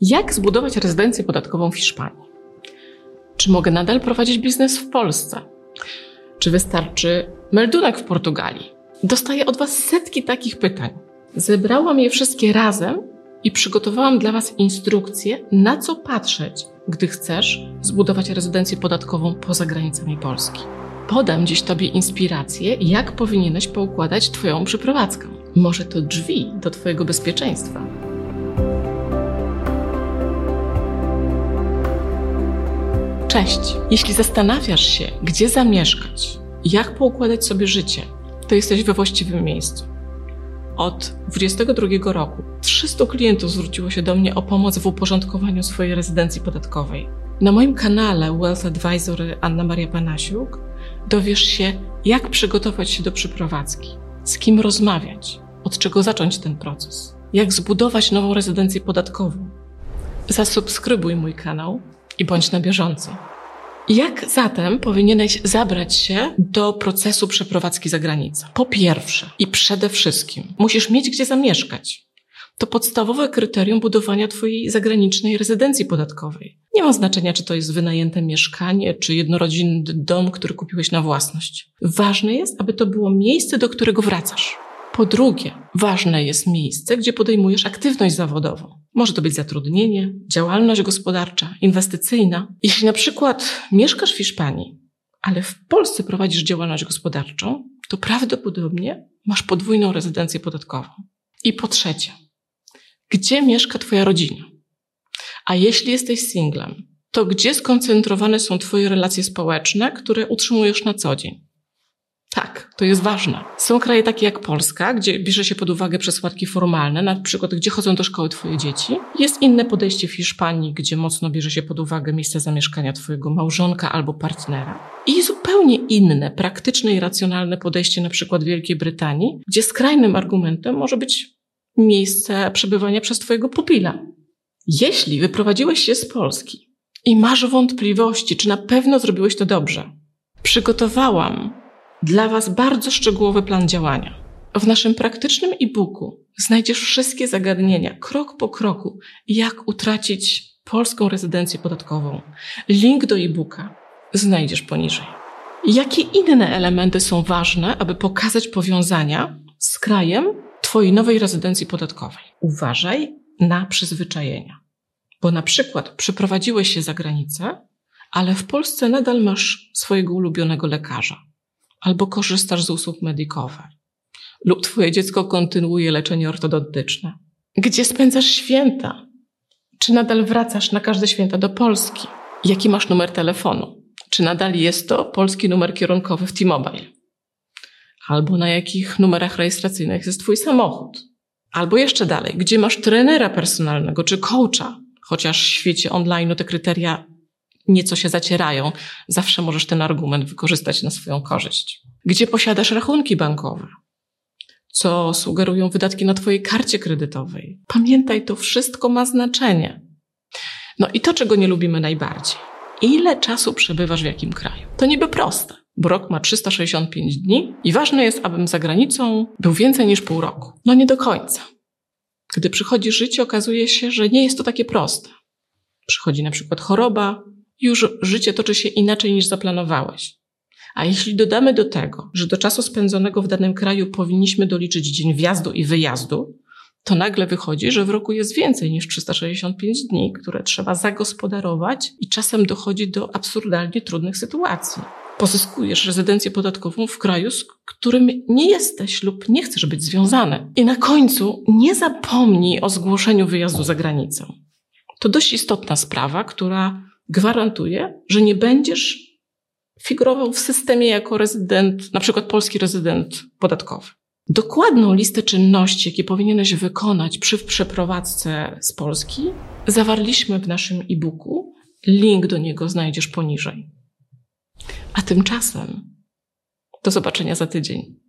Jak zbudować rezydencję podatkową w Hiszpanii? Czy mogę nadal prowadzić biznes w Polsce? Czy wystarczy meldunek w Portugalii? Dostaję od Was setki takich pytań. Zebrałam je wszystkie razem i przygotowałam dla Was instrukcje, na co patrzeć, gdy chcesz zbudować rezydencję podatkową poza granicami Polski. Podam dziś Tobie inspirację, jak powinieneś poukładać Twoją przeprowadzkę. Może to drzwi do Twojego bezpieczeństwa. Cześć! Jeśli zastanawiasz się, gdzie zamieszkać, jak poukładać sobie życie, to jesteś we właściwym miejscu. Od 22 roku 300 klientów zwróciło się do mnie o pomoc w uporządkowaniu swojej rezydencji podatkowej. Na moim kanale Wealth Advisor Anna Maria Panasiuk dowiesz się, jak przygotować się do przeprowadzki, z kim rozmawiać, od czego zacząć ten proces, jak zbudować nową rezydencję podatkową. Zasubskrybuj mój kanał i bądź na bieżąco. Jak zatem powinieneś zabrać się do procesu przeprowadzki za granicę? Po pierwsze i przede wszystkim musisz mieć gdzie zamieszkać. To podstawowe kryterium budowania Twojej zagranicznej rezydencji podatkowej. Nie ma znaczenia, czy to jest wynajęte mieszkanie, czy jednorodzinny dom, który kupiłeś na własność. Ważne jest, aby to było miejsce, do którego wracasz. Po drugie, ważne jest miejsce, gdzie podejmujesz aktywność zawodową. Może to być zatrudnienie, działalność gospodarcza, inwestycyjna. Jeśli na przykład mieszkasz w Hiszpanii, ale w Polsce prowadzisz działalność gospodarczą, to prawdopodobnie masz podwójną rezydencję podatkową. I po trzecie, gdzie mieszka Twoja rodzina? A jeśli jesteś singlem, to gdzie skoncentrowane są Twoje relacje społeczne, które utrzymujesz na co dzień? Tak, to jest ważne. Są kraje takie jak Polska, gdzie bierze się pod uwagę przesłanki formalne, na przykład gdzie chodzą do szkoły twoje dzieci. Jest inne podejście w Hiszpanii, gdzie mocno bierze się pod uwagę miejsce zamieszkania twojego małżonka albo partnera. I zupełnie inne, praktyczne i racjonalne podejście na przykład Wielkiej Brytanii, gdzie skrajnym argumentem może być miejsce przebywania przez twojego pupila. Jeśli wyprowadziłeś się z Polski i masz wątpliwości, czy na pewno zrobiłeś to dobrze, przygotowałam dla Was bardzo szczegółowy plan działania. W naszym praktycznym e-booku znajdziesz wszystkie zagadnienia, krok po kroku, jak utracić polską rezydencję podatkową. Link do e-booka znajdziesz poniżej. Jakie inne elementy są ważne, aby pokazać powiązania z krajem Twojej nowej rezydencji podatkowej? Uważaj na przyzwyczajenia. Bo na przykład przeprowadziłeś się za granicę, ale w Polsce nadal masz swojego ulubionego lekarza albo korzystasz z usług medykowych, lub Twoje dziecko kontynuuje leczenie ortodontyczne. Gdzie spędzasz święta? Czy nadal wracasz na każde święta do Polski? Jaki masz numer telefonu? Czy nadal jest to polski numer kierunkowy w T-Mobile? Albo na jakich numerach rejestracyjnych jest Twój samochód? Albo jeszcze dalej, gdzie masz trenera personalnego czy coacha? Chociaż w świecie online te kryteria nieco się zacierają, zawsze możesz ten argument wykorzystać na swoją korzyść. Gdzie posiadasz rachunki bankowe? Co sugerują wydatki na Twojej karcie kredytowej? Pamiętaj, to wszystko ma znaczenie. No i to, czego nie lubimy najbardziej. Ile czasu przebywasz w jakim kraju? To niby proste, bo rok ma 365 dni i ważne jest, abym za granicą był więcej niż pół roku. No nie do końca. Gdy przychodzi życie, okazuje się, że nie jest to takie proste. Przychodzi na przykład choroba, już życie toczy się inaczej niż zaplanowałeś. A jeśli dodamy do tego, że do czasu spędzonego w danym kraju powinniśmy doliczyć dzień wjazdu i wyjazdu, to nagle wychodzi, że w roku jest więcej niż 365 dni, które trzeba zagospodarować i czasem dochodzi do absurdalnie trudnych sytuacji. Pozyskujesz rezydencję podatkową w kraju, z którym nie jesteś lub nie chcesz być związany. I na końcu nie zapomnij o zgłoszeniu wyjazdu za granicę. To dość istotna sprawa, która gwarantuje, że nie będziesz figurował w systemie jako rezydent, na przykład polski rezydent podatkowy. Dokładną listę czynności, jakie powinieneś wykonać przy przeprowadzce z Polski, zawarliśmy w naszym e-booku. Link do niego znajdziesz poniżej. A tymczasem do zobaczenia za tydzień.